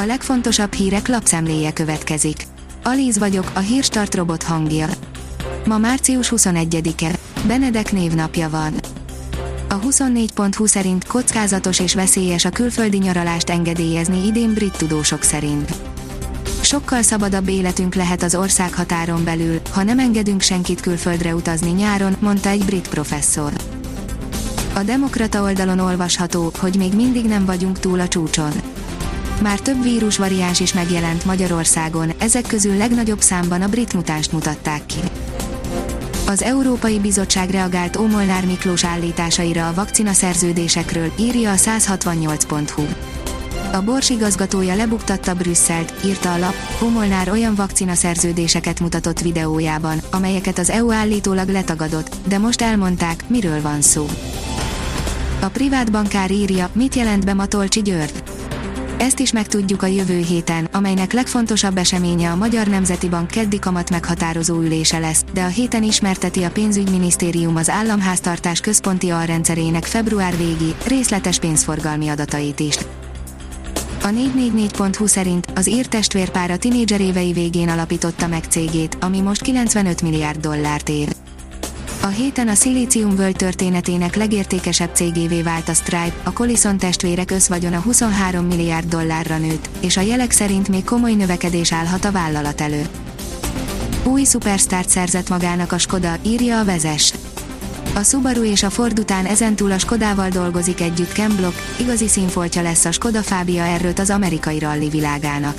A legfontosabb hírek lapszemléje következik. Alíz vagyok, a hírstart robot hangja. Ma március 21-e. Benedek névnapja van. A 24.20 szerint kockázatos és veszélyes a külföldi nyaralást engedélyezni idén brit tudósok szerint. Sokkal szabadabb életünk lehet az ország határon belül, ha nem engedünk senkit külföldre utazni nyáron, mondta egy brit professzor. A Demokrata oldalon olvasható, hogy még mindig nem vagyunk túl a csúcson. Már több vírusvariáns is megjelent Magyarországon, ezek közül legnagyobb számban a brit mutást mutatták ki. Az Európai Bizottság reagált Ómolnár Miklós állításaira a vakcina szerződésekről, írja a 168.hu. A Bors igazgatója lebuktatta Brüsszelt, írta a lap, Ómolnár olyan vakcina szerződéseket mutatott videójában, amelyeket az EU állítólag letagadott, de most elmondták, miről van szó. A privát bankár írja, mit jelent be Matolcsi György. Ezt is megtudjuk a jövő héten, amelynek legfontosabb eseménye a Magyar Nemzeti Bank keddi kamat meghatározó ülése lesz, de a héten ismerteti a pénzügyminisztérium az államháztartás központi alrendszerének február végi, részletes pénzforgalmi adatait is. A 444.hu szerint az ír testvérpár a tinédzser évei végén alapította meg cégét, ami most 95 milliárd dollárt ér. A héten a Silicium World történetének legértékesebb cégévé vált a Stripe, a Collison testvérek összvagyona 23 milliárd dollárra nőtt, és a jelek szerint még komoly növekedés állhat a vállalat elő. Új szupersztárt szerzett magának a Skoda, írja a vezes. A Subaru és a Ford után ezentúl a Skodával dolgozik együtt Ken Block, igazi színfoltja lesz a Skoda Fábia erőt az amerikai ralli világának.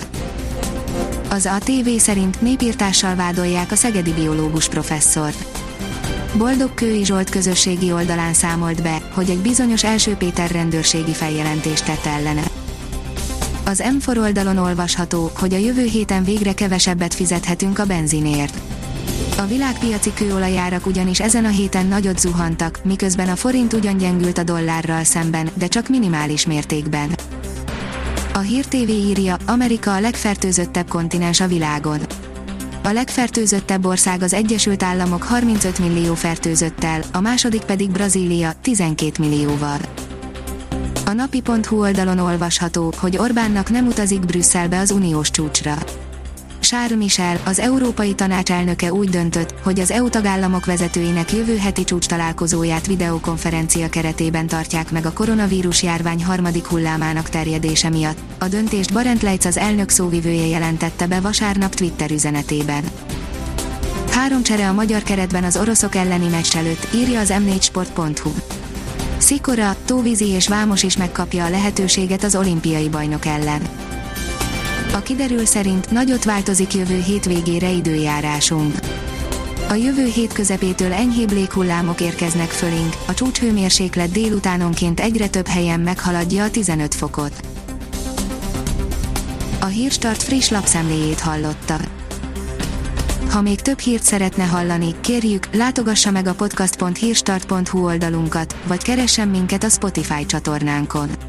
Az ATV szerint népírtással vádolják a szegedi biológus professzort. Boldog Kői Zsolt közösségi oldalán számolt be, hogy egy bizonyos első Péter rendőrségi feljelentést tett ellene. Az M4 oldalon olvasható, hogy a jövő héten végre kevesebbet fizethetünk a benzinért. A világpiaci kőolajárak ugyanis ezen a héten nagyot zuhantak, miközben a forint ugyan gyengült a dollárral szemben, de csak minimális mértékben. A Hír TV írja, Amerika a legfertőzöttebb kontinens a világon. A legfertőzöttebb ország az Egyesült Államok 35 millió fertőzöttel, a második pedig Brazília 12 millióval. A napi.hu oldalon olvasható, hogy Orbánnak nem utazik Brüsszelbe az uniós csúcsra. Charles Michel, az Európai Tanács elnöke úgy döntött, hogy az EU tagállamok vezetőinek jövő heti csúcs találkozóját videokonferencia keretében tartják meg a koronavírus járvány harmadik hullámának terjedése miatt. A döntést Barent Leitz az elnök szóvivője jelentette be vasárnap Twitter üzenetében. Három csere a magyar keretben az oroszok elleni meccs előtt, írja az m4sport.hu. Szikora, Tóvízi és Vámos is megkapja a lehetőséget az olimpiai bajnok ellen. A kiderül szerint nagyot változik jövő hétvégére időjárásunk. A jövő hét közepétől enyhébb léghullámok érkeznek fölénk, a csúcshőmérséklet délutánonként egyre több helyen meghaladja a 15 fokot. A Hírstart friss lapszemléjét hallotta. Ha még több hírt szeretne hallani, kérjük, látogassa meg a podcast.hírstart.hu oldalunkat, vagy keressen minket a Spotify csatornánkon